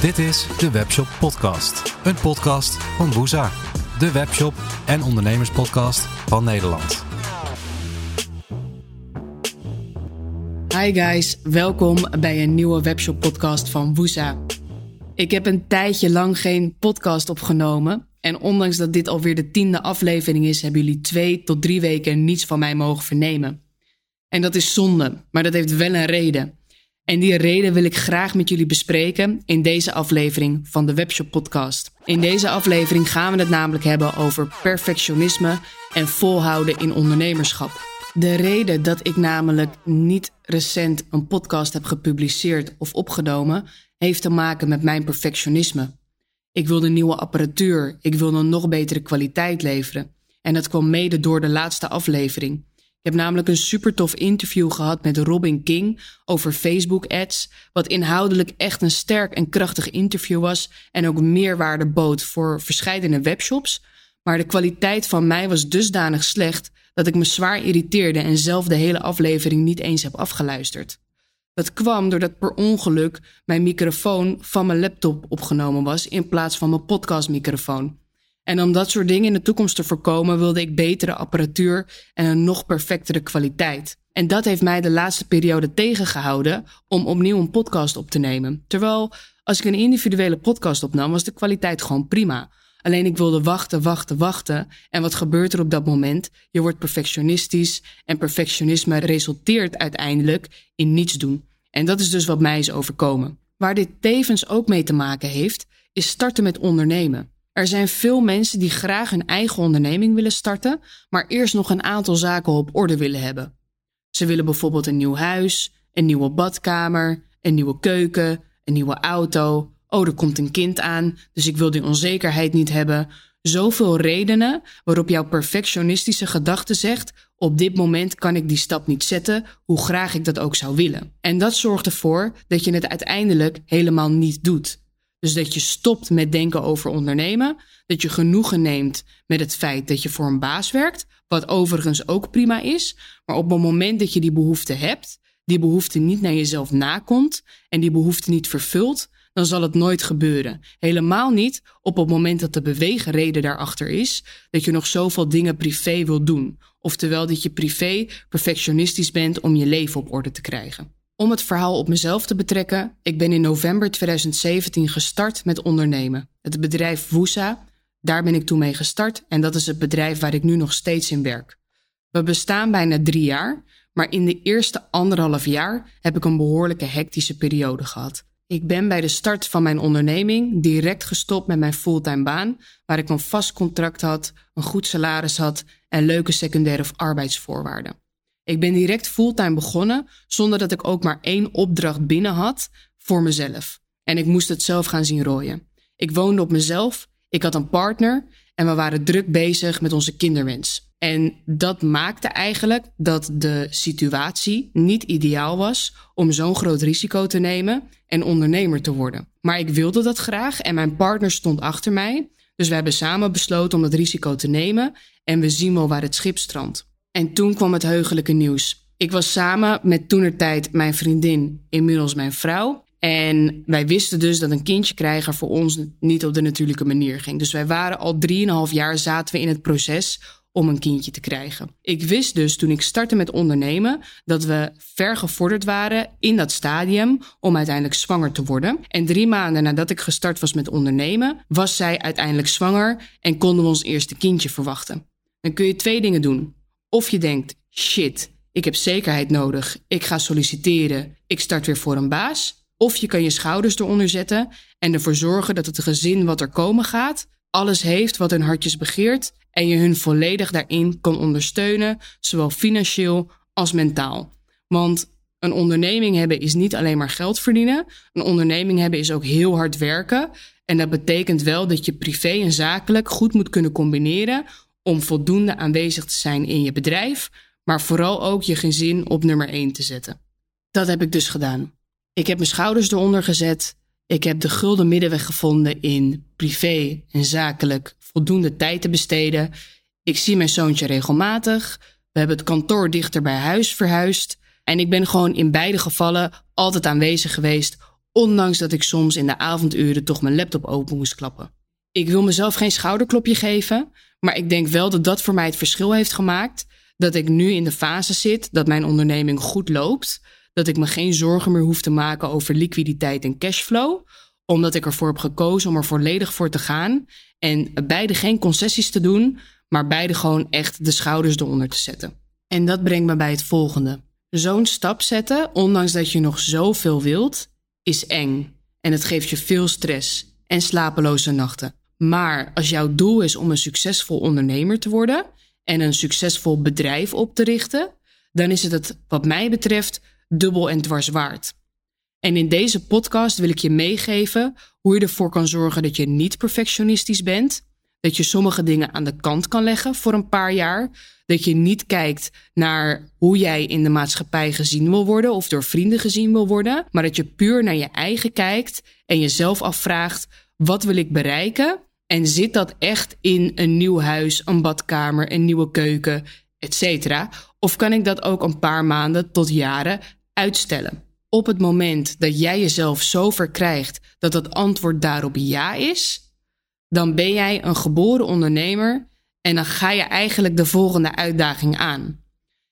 Dit is de Webshop Podcast. Een podcast van Woeza. De webshop en ondernemerspodcast van Nederland. Hi guys, welkom bij een nieuwe Webshop podcast van Woeza. Ik heb een tijdje lang geen podcast opgenomen. En ondanks dat dit alweer de tiende aflevering is, hebben jullie twee tot drie weken niets van mij mogen vernemen. En dat is zonde, maar dat heeft wel een reden. En die reden wil ik graag met jullie bespreken in deze aflevering van de Webshop Podcast. In deze aflevering gaan we het namelijk hebben over perfectionisme en volhouden in ondernemerschap. De reden dat ik namelijk niet recent een podcast heb gepubliceerd of opgenomen, heeft te maken met mijn perfectionisme. Ik wilde nieuwe apparatuur, ik wilde een nog betere kwaliteit leveren. En dat kwam mede door de laatste aflevering. Ik heb namelijk een super tof interview gehad met Robin King over Facebook ads, wat inhoudelijk echt een sterk en krachtig interview was en ook meerwaarde bood voor verschillende webshops. Maar de kwaliteit van mij was dusdanig slecht dat ik me zwaar irriteerde en zelf de hele aflevering niet eens heb afgeluisterd. Dat kwam doordat per ongeluk mijn microfoon van mijn laptop opgenomen was in plaats van mijn podcastmicrofoon. En om dat soort dingen in de toekomst te voorkomen, wilde ik betere apparatuur en een nog perfectere kwaliteit. En dat heeft mij de laatste periode tegengehouden om opnieuw een podcast op te nemen. Terwijl als ik een individuele podcast opnam, was de kwaliteit gewoon prima. Alleen ik wilde wachten, wachten, wachten. En wat gebeurt er op dat moment? Je wordt perfectionistisch en perfectionisme resulteert uiteindelijk in niets doen. En dat is dus wat mij is overkomen. Waar dit tevens ook mee te maken heeft, is starten met ondernemen. Er zijn veel mensen die graag een eigen onderneming willen starten, maar eerst nog een aantal zaken op orde willen hebben. Ze willen bijvoorbeeld een nieuw huis, een nieuwe badkamer, een nieuwe keuken, een nieuwe auto. Oh, er komt een kind aan, dus ik wil die onzekerheid niet hebben. Zoveel redenen waarop jouw perfectionistische gedachte zegt: op dit moment kan ik die stap niet zetten, hoe graag ik dat ook zou willen. En dat zorgt ervoor dat je het uiteindelijk helemaal niet doet. Dus dat je stopt met denken over ondernemen, dat je genoegen neemt met het feit dat je voor een baas werkt, wat overigens ook prima is, maar op het moment dat je die behoefte hebt, die behoefte niet naar jezelf nakomt en die behoefte niet vervult, dan zal het nooit gebeuren. Helemaal niet op het moment dat de beweegreden daarachter is dat je nog zoveel dingen privé wil doen. Oftewel dat je privé perfectionistisch bent om je leven op orde te krijgen. Om het verhaal op mezelf te betrekken, ik ben in november 2017 gestart met ondernemen. Het bedrijf Woesa, daar ben ik toen mee gestart en dat is het bedrijf waar ik nu nog steeds in werk. We bestaan bijna drie jaar, maar in de eerste anderhalf jaar heb ik een behoorlijke hectische periode gehad. Ik ben bij de start van mijn onderneming direct gestopt met mijn fulltime baan, waar ik een vast contract had, een goed salaris had en leuke secundaire arbeidsvoorwaarden. Ik ben direct fulltime begonnen zonder dat ik ook maar één opdracht binnen had voor mezelf. En ik moest het zelf gaan zien rooien. Ik woonde op mezelf, ik had een partner en we waren druk bezig met onze kinderwens. En dat maakte eigenlijk dat de situatie niet ideaal was om zo'n groot risico te nemen en ondernemer te worden. Maar ik wilde dat graag en mijn partner stond achter mij. Dus we hebben samen besloten om dat risico te nemen en we zien wel waar het schip strandt. En toen kwam het heugelijke nieuws. Ik was samen met toenertijd mijn vriendin, inmiddels mijn vrouw. En wij wisten dus dat een kindje krijgen voor ons niet op de natuurlijke manier ging. Dus wij waren al drieënhalf jaar zaten we in het proces om een kindje te krijgen. Ik wist dus toen ik startte met ondernemen dat we ver gevorderd waren in dat stadium om uiteindelijk zwanger te worden. En drie maanden nadat ik gestart was met ondernemen, was zij uiteindelijk zwanger en konden we ons eerste kindje verwachten. Dan kun je twee dingen doen. Of je denkt, shit, ik heb zekerheid nodig, ik ga solliciteren, ik start weer voor een baas. Of je kan je schouders eronder zetten en ervoor zorgen dat het gezin wat er komen gaat, alles heeft wat hun hartjes begeert en je hun volledig daarin kan ondersteunen, zowel financieel als mentaal. Want een onderneming hebben is niet alleen maar geld verdienen. Een onderneming hebben is ook heel hard werken. En dat betekent wel dat je privé en zakelijk goed moet kunnen combineren om voldoende aanwezig te zijn in je bedrijf, maar vooral ook je gezin op nummer 1 te zetten. Dat heb ik dus gedaan. Ik heb mijn schouders eronder gezet. Ik heb de gulden middenweg gevonden in privé en zakelijk voldoende tijd te besteden. Ik zie mijn zoontje regelmatig. We hebben het kantoor dichter bij huis verhuisd. En ik ben gewoon in beide gevallen altijd aanwezig geweest ondanks dat ik soms in de avonduren toch mijn laptop open moest klappen. Ik wil mezelf geen schouderklopje geven, maar ik denk wel dat dat voor mij het verschil heeft gemaakt dat ik nu in de fase zit dat mijn onderneming goed loopt, dat ik me geen zorgen meer hoef te maken over liquiditeit en cashflow, omdat ik ervoor heb gekozen om er volledig voor te gaan en beide geen concessies te doen, maar beide gewoon echt de schouders eronder te zetten. En dat brengt me bij het volgende. Zo'n stap zetten, ondanks dat je nog zoveel wilt, is eng. En het geeft je veel stress en slapeloze nachten. Maar als jouw doel is om een succesvol ondernemer te worden en een succesvol bedrijf op te richten, dan is het het, wat mij betreft, dubbel en dwars waard. En in deze podcast wil ik je meegeven hoe je ervoor kan zorgen dat je niet perfectionistisch bent, dat je sommige dingen aan de kant kan leggen voor een paar jaar, dat je niet kijkt naar hoe jij in de maatschappij gezien wil worden of door vrienden gezien wil worden, maar dat je puur naar je eigen kijkt en jezelf afvraagt: wat wil ik bereiken? En zit dat echt in een nieuw huis, een badkamer, een nieuwe keuken, etc. Of kan ik dat ook een paar maanden tot jaren uitstellen? Op het moment dat jij jezelf zo verkrijgt dat het antwoord daarop ja is, dan ben jij een geboren ondernemer en dan ga je eigenlijk de volgende uitdaging aan.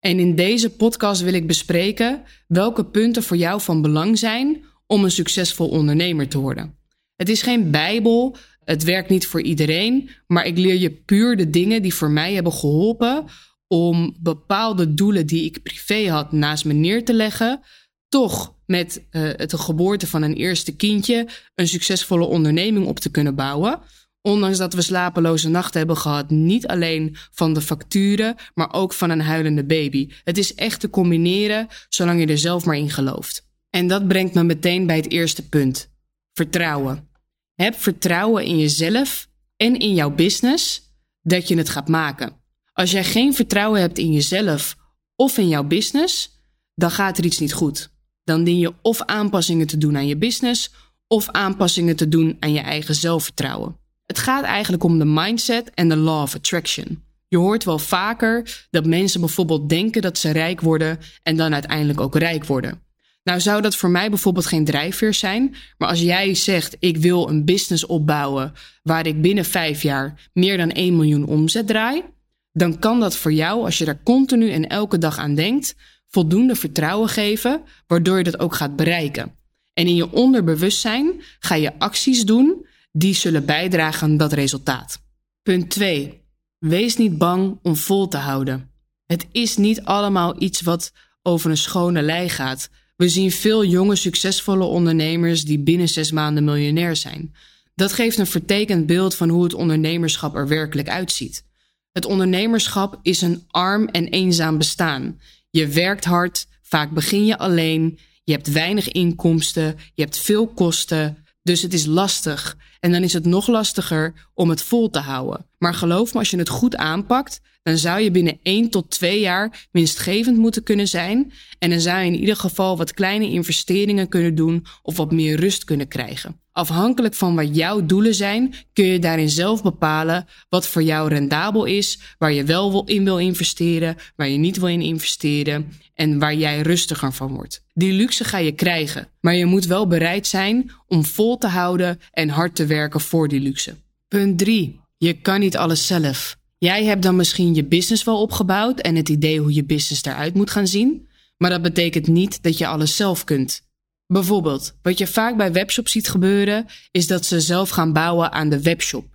En in deze podcast wil ik bespreken welke punten voor jou van belang zijn om een succesvol ondernemer te worden. Het is geen bijbel, het werkt niet voor iedereen, maar ik leer je puur de dingen die voor mij hebben geholpen om bepaalde doelen die ik privé had naast me neer te leggen, toch met uh, het geboorte van een eerste kindje een succesvolle onderneming op te kunnen bouwen. Ondanks dat we slapeloze nachten hebben gehad, niet alleen van de facturen, maar ook van een huilende baby. Het is echt te combineren, zolang je er zelf maar in gelooft. En dat brengt me meteen bij het eerste punt: vertrouwen. Heb vertrouwen in jezelf en in jouw business dat je het gaat maken. Als jij geen vertrouwen hebt in jezelf of in jouw business, dan gaat er iets niet goed. Dan dien je of aanpassingen te doen aan je business of aanpassingen te doen aan je eigen zelfvertrouwen. Het gaat eigenlijk om de mindset en de law of attraction. Je hoort wel vaker dat mensen bijvoorbeeld denken dat ze rijk worden en dan uiteindelijk ook rijk worden. Nou zou dat voor mij bijvoorbeeld geen drijfveer zijn, maar als jij zegt ik wil een business opbouwen waar ik binnen vijf jaar meer dan 1 miljoen omzet draai, dan kan dat voor jou, als je daar continu en elke dag aan denkt, voldoende vertrouwen geven, waardoor je dat ook gaat bereiken. En in je onderbewustzijn ga je acties doen die zullen bijdragen aan dat resultaat. Punt 2. Wees niet bang om vol te houden. Het is niet allemaal iets wat over een schone lei gaat. We zien veel jonge, succesvolle ondernemers die binnen zes maanden miljonair zijn. Dat geeft een vertekend beeld van hoe het ondernemerschap er werkelijk uitziet. Het ondernemerschap is een arm en eenzaam bestaan. Je werkt hard, vaak begin je alleen, je hebt weinig inkomsten, je hebt veel kosten, dus het is lastig. En dan is het nog lastiger om het vol te houden. Maar geloof me, als je het goed aanpakt, dan zou je binnen 1 tot 2 jaar winstgevend moeten kunnen zijn. En dan zou je in ieder geval wat kleine investeringen kunnen doen of wat meer rust kunnen krijgen. Afhankelijk van wat jouw doelen zijn, kun je daarin zelf bepalen wat voor jou rendabel is, waar je wel in wil investeren, waar je niet wil in investeren en waar jij rustiger van wordt. Die luxe ga je krijgen, maar je moet wel bereid zijn om vol te houden en hard te werken voor die luxe. Punt 3. Je kan niet alles zelf. Jij hebt dan misschien je business wel opgebouwd en het idee hoe je business eruit moet gaan zien, maar dat betekent niet dat je alles zelf kunt. Bijvoorbeeld, wat je vaak bij webshops ziet gebeuren, is dat ze zelf gaan bouwen aan de webshop,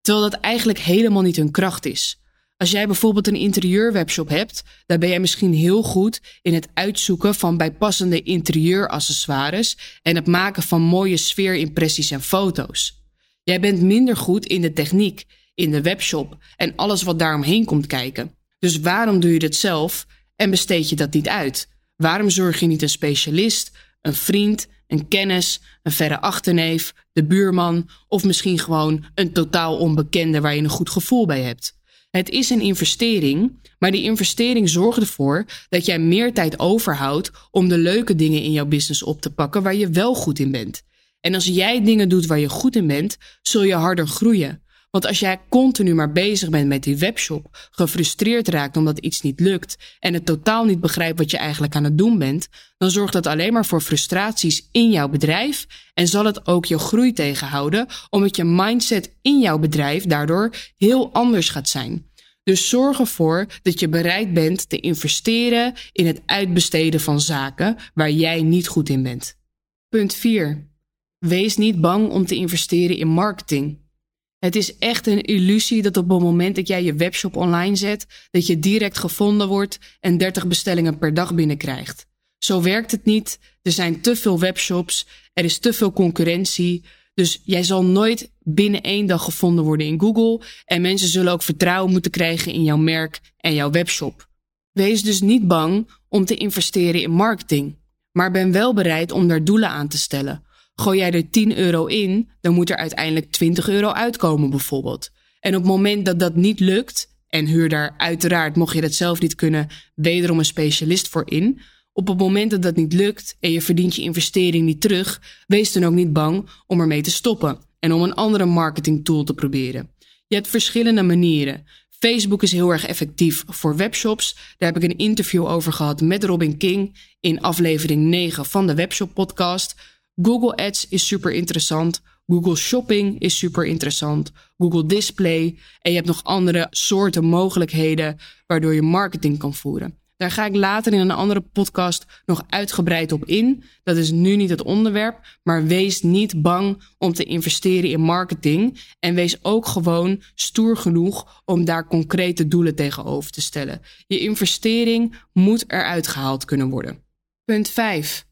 terwijl dat eigenlijk helemaal niet hun kracht is. Als jij bijvoorbeeld een interieurwebshop hebt, dan ben jij misschien heel goed in het uitzoeken van bijpassende interieuraccessoires en het maken van mooie sfeerimpressies en foto's. Jij bent minder goed in de techniek, in de webshop en alles wat daaromheen komt kijken. Dus waarom doe je dit zelf en besteed je dat niet uit? Waarom zorg je niet een specialist, een vriend, een kennis, een verre achterneef, de buurman of misschien gewoon een totaal onbekende waar je een goed gevoel bij hebt? Het is een investering, maar die investering zorgt ervoor dat jij meer tijd overhoudt om de leuke dingen in jouw business op te pakken waar je wel goed in bent. En als jij dingen doet waar je goed in bent, zul je harder groeien. Want als jij continu maar bezig bent met die webshop, gefrustreerd raakt omdat iets niet lukt en het totaal niet begrijpt wat je eigenlijk aan het doen bent, dan zorgt dat alleen maar voor frustraties in jouw bedrijf en zal het ook je groei tegenhouden, omdat je mindset in jouw bedrijf daardoor heel anders gaat zijn. Dus zorg ervoor dat je bereid bent te investeren in het uitbesteden van zaken waar jij niet goed in bent. Punt 4. Wees niet bang om te investeren in marketing. Het is echt een illusie dat op het moment dat jij je webshop online zet, dat je direct gevonden wordt en 30 bestellingen per dag binnenkrijgt. Zo werkt het niet. Er zijn te veel webshops, er is te veel concurrentie. Dus jij zal nooit binnen één dag gevonden worden in Google en mensen zullen ook vertrouwen moeten krijgen in jouw merk en jouw webshop. Wees dus niet bang om te investeren in marketing, maar ben wel bereid om daar doelen aan te stellen. Gooi jij er 10 euro in, dan moet er uiteindelijk 20 euro uitkomen bijvoorbeeld. En op het moment dat dat niet lukt, en huur daar uiteraard, mocht je dat zelf niet kunnen, wederom een specialist voor in. Op het moment dat dat niet lukt en je verdient je investering niet terug, wees dan ook niet bang om ermee te stoppen en om een andere marketing tool te proberen. Je hebt verschillende manieren. Facebook is heel erg effectief voor webshops. Daar heb ik een interview over gehad met Robin King in aflevering 9 van de Webshop Podcast. Google Ads is super interessant. Google Shopping is super interessant. Google Display. En je hebt nog andere soorten mogelijkheden waardoor je marketing kan voeren. Daar ga ik later in een andere podcast nog uitgebreid op in. Dat is nu niet het onderwerp, maar wees niet bang om te investeren in marketing. En wees ook gewoon stoer genoeg om daar concrete doelen tegenover te stellen. Je investering moet eruit gehaald kunnen worden. Punt 5.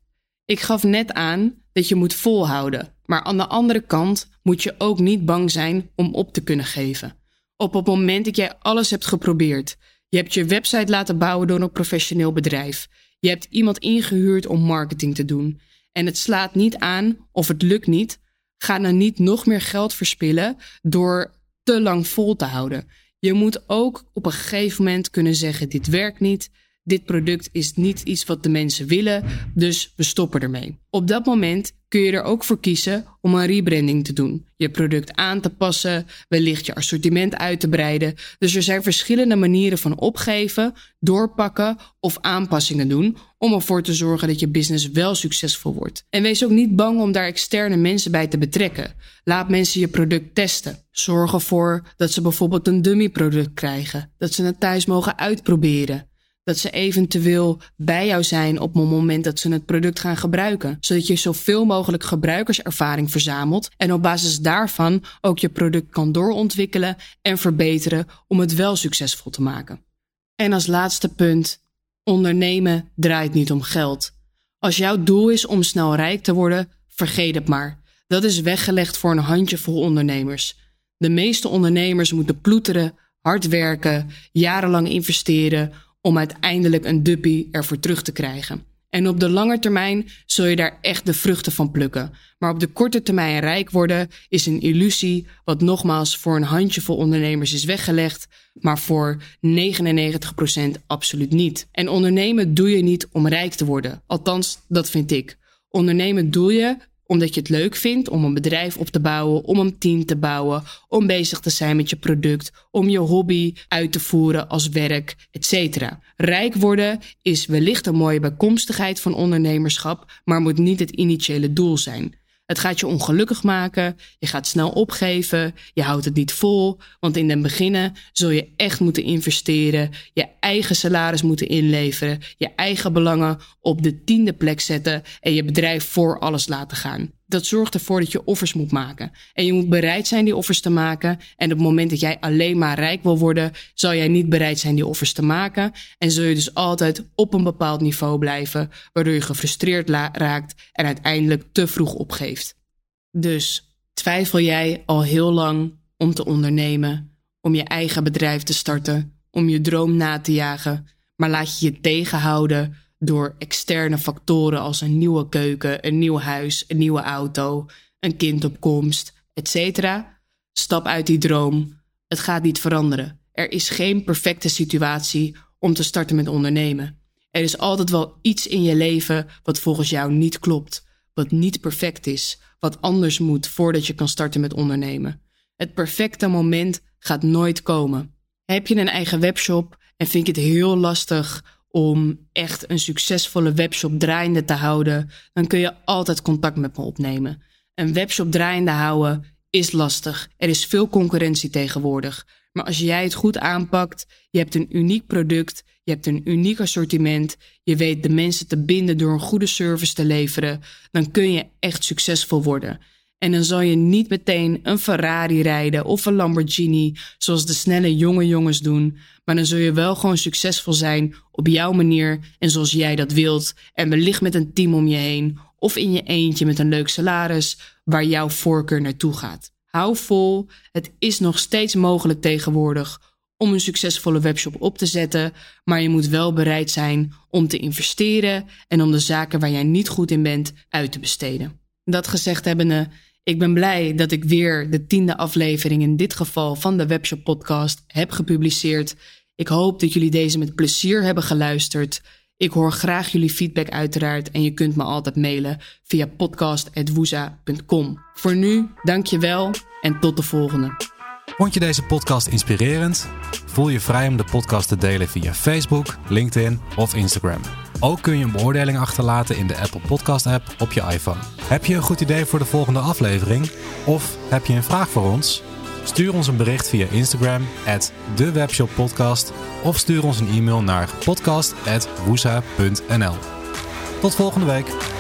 Ik gaf net aan dat je moet volhouden, maar aan de andere kant moet je ook niet bang zijn om op te kunnen geven. Op het moment dat jij alles hebt geprobeerd, je hebt je website laten bouwen door een professioneel bedrijf. Je hebt iemand ingehuurd om marketing te doen. En het slaat niet aan of het lukt niet. Ga dan niet nog meer geld verspillen door te lang vol te houden. Je moet ook op een gegeven moment kunnen zeggen: dit werkt niet dit product is niet iets wat de mensen willen, dus we stoppen ermee. Op dat moment kun je er ook voor kiezen om een rebranding te doen. Je product aan te passen, wellicht je assortiment uit te breiden. Dus er zijn verschillende manieren van opgeven, doorpakken of aanpassingen doen om ervoor te zorgen dat je business wel succesvol wordt. En wees ook niet bang om daar externe mensen bij te betrekken. Laat mensen je product testen. Zorg ervoor dat ze bijvoorbeeld een dummy product krijgen, dat ze het thuis mogen uitproberen dat ze eventueel bij jou zijn op het moment dat ze het product gaan gebruiken. Zodat je zoveel mogelijk gebruikerservaring verzamelt en op basis daarvan ook je product kan doorontwikkelen en verbeteren om het wel succesvol te maken. En als laatste punt, ondernemen draait niet om geld. Als jouw doel is om snel rijk te worden, vergeet het maar. Dat is weggelegd voor een handjevol ondernemers. De meeste ondernemers moeten ploeteren, hard werken, jarenlang investeren om uiteindelijk een duppie ervoor terug te krijgen. En op de lange termijn zul je daar echt de vruchten van plukken. Maar op de korte termijn rijk worden is een illusie, wat nogmaals voor een handjevol ondernemers is weggelegd, maar voor 99% absoluut niet. En ondernemen doe je niet om rijk te worden. Althans, dat vind ik. Ondernemen doe je omdat je het leuk vindt om een bedrijf op te bouwen, om een team te bouwen, om bezig te zijn met je product, om je hobby uit te voeren als werk, etc. Rijk worden is wellicht een mooie bijkomstigheid van ondernemerschap, maar moet niet het initiële doel zijn. Het gaat je ongelukkig maken, je gaat snel opgeven, je houdt het niet vol, want in den beginnen zul je echt moeten investeren, je eigen salaris moeten inleveren, je eigen belangen op de tiende plek zetten. En je bedrijf voor alles laten gaan dat zorgt ervoor dat je offers moet maken. En je moet bereid zijn die offers te maken. En op het moment dat jij alleen maar rijk wil worden, zal jij niet bereid zijn die offers te maken. En zul je dus altijd op een bepaald niveau blijven, waardoor je gefrustreerd raakt en uiteindelijk te vroeg opgeeft. Dus twijfel jij al heel lang om te ondernemen, om je eigen bedrijf te starten, om je droom na te jagen, maar laat je je tegenhouden door externe factoren als een nieuwe keuken, een nieuw huis, een nieuwe auto, een kind op komst, etc. Stap uit die droom. Het gaat niet veranderen. Er is geen perfecte situatie om te starten met ondernemen. Er is altijd wel iets in je leven wat volgens jou niet klopt, wat niet perfect is, wat anders moet voordat je kan starten met ondernemen. Het perfecte moment gaat nooit komen. Heb je een eigen webshop en vind je het heel lastig om echt een succesvolle webshop draaiende te houden, dan kun je altijd contact met me opnemen. Een webshop draaiende houden is lastig. Er is veel concurrentie tegenwoordig. Maar als jij het goed aanpakt, je hebt een uniek product, je hebt een uniek assortiment, je weet de mensen te binden door een goede service te leveren, dan kun je echt succesvol worden. En dan zal je niet meteen een Ferrari rijden of een Lamborghini, zoals de snelle jonge jongens doen. Maar dan zul je wel gewoon succesvol zijn op jouw manier en zoals jij dat wilt. En wellicht met een team om je heen of in je eentje met een leuk salaris waar jouw voorkeur naartoe gaat. Hou vol, het is nog steeds mogelijk tegenwoordig om een succesvolle webshop op te zetten, maar je moet wel bereid zijn om te investeren en om de zaken waar jij niet goed in bent uit te besteden. Dat gezegd hebbende, ik ben blij dat ik weer de tiende aflevering in dit geval van de Webshop Podcast heb gepubliceerd. Ik hoop dat jullie deze met plezier hebben geluisterd. Ik hoor graag jullie feedback uiteraard en je kunt me altijd mailen via podcast.woeza.com. Voor nu, dankjewel en tot de volgende. Vond je deze podcast inspirerend? Voel je vrij om de podcast te delen via Facebook, LinkedIn of Instagram. Ook kun je een beoordeling achterlaten in de Apple Podcast app op je iPhone. Heb je een goed idee voor de volgende aflevering? Of heb je een vraag voor ons? Stuur ons een bericht via Instagram, at dewebshoppodcast, of stuur ons een e-mail naar podcast.woesa.nl. Tot volgende week!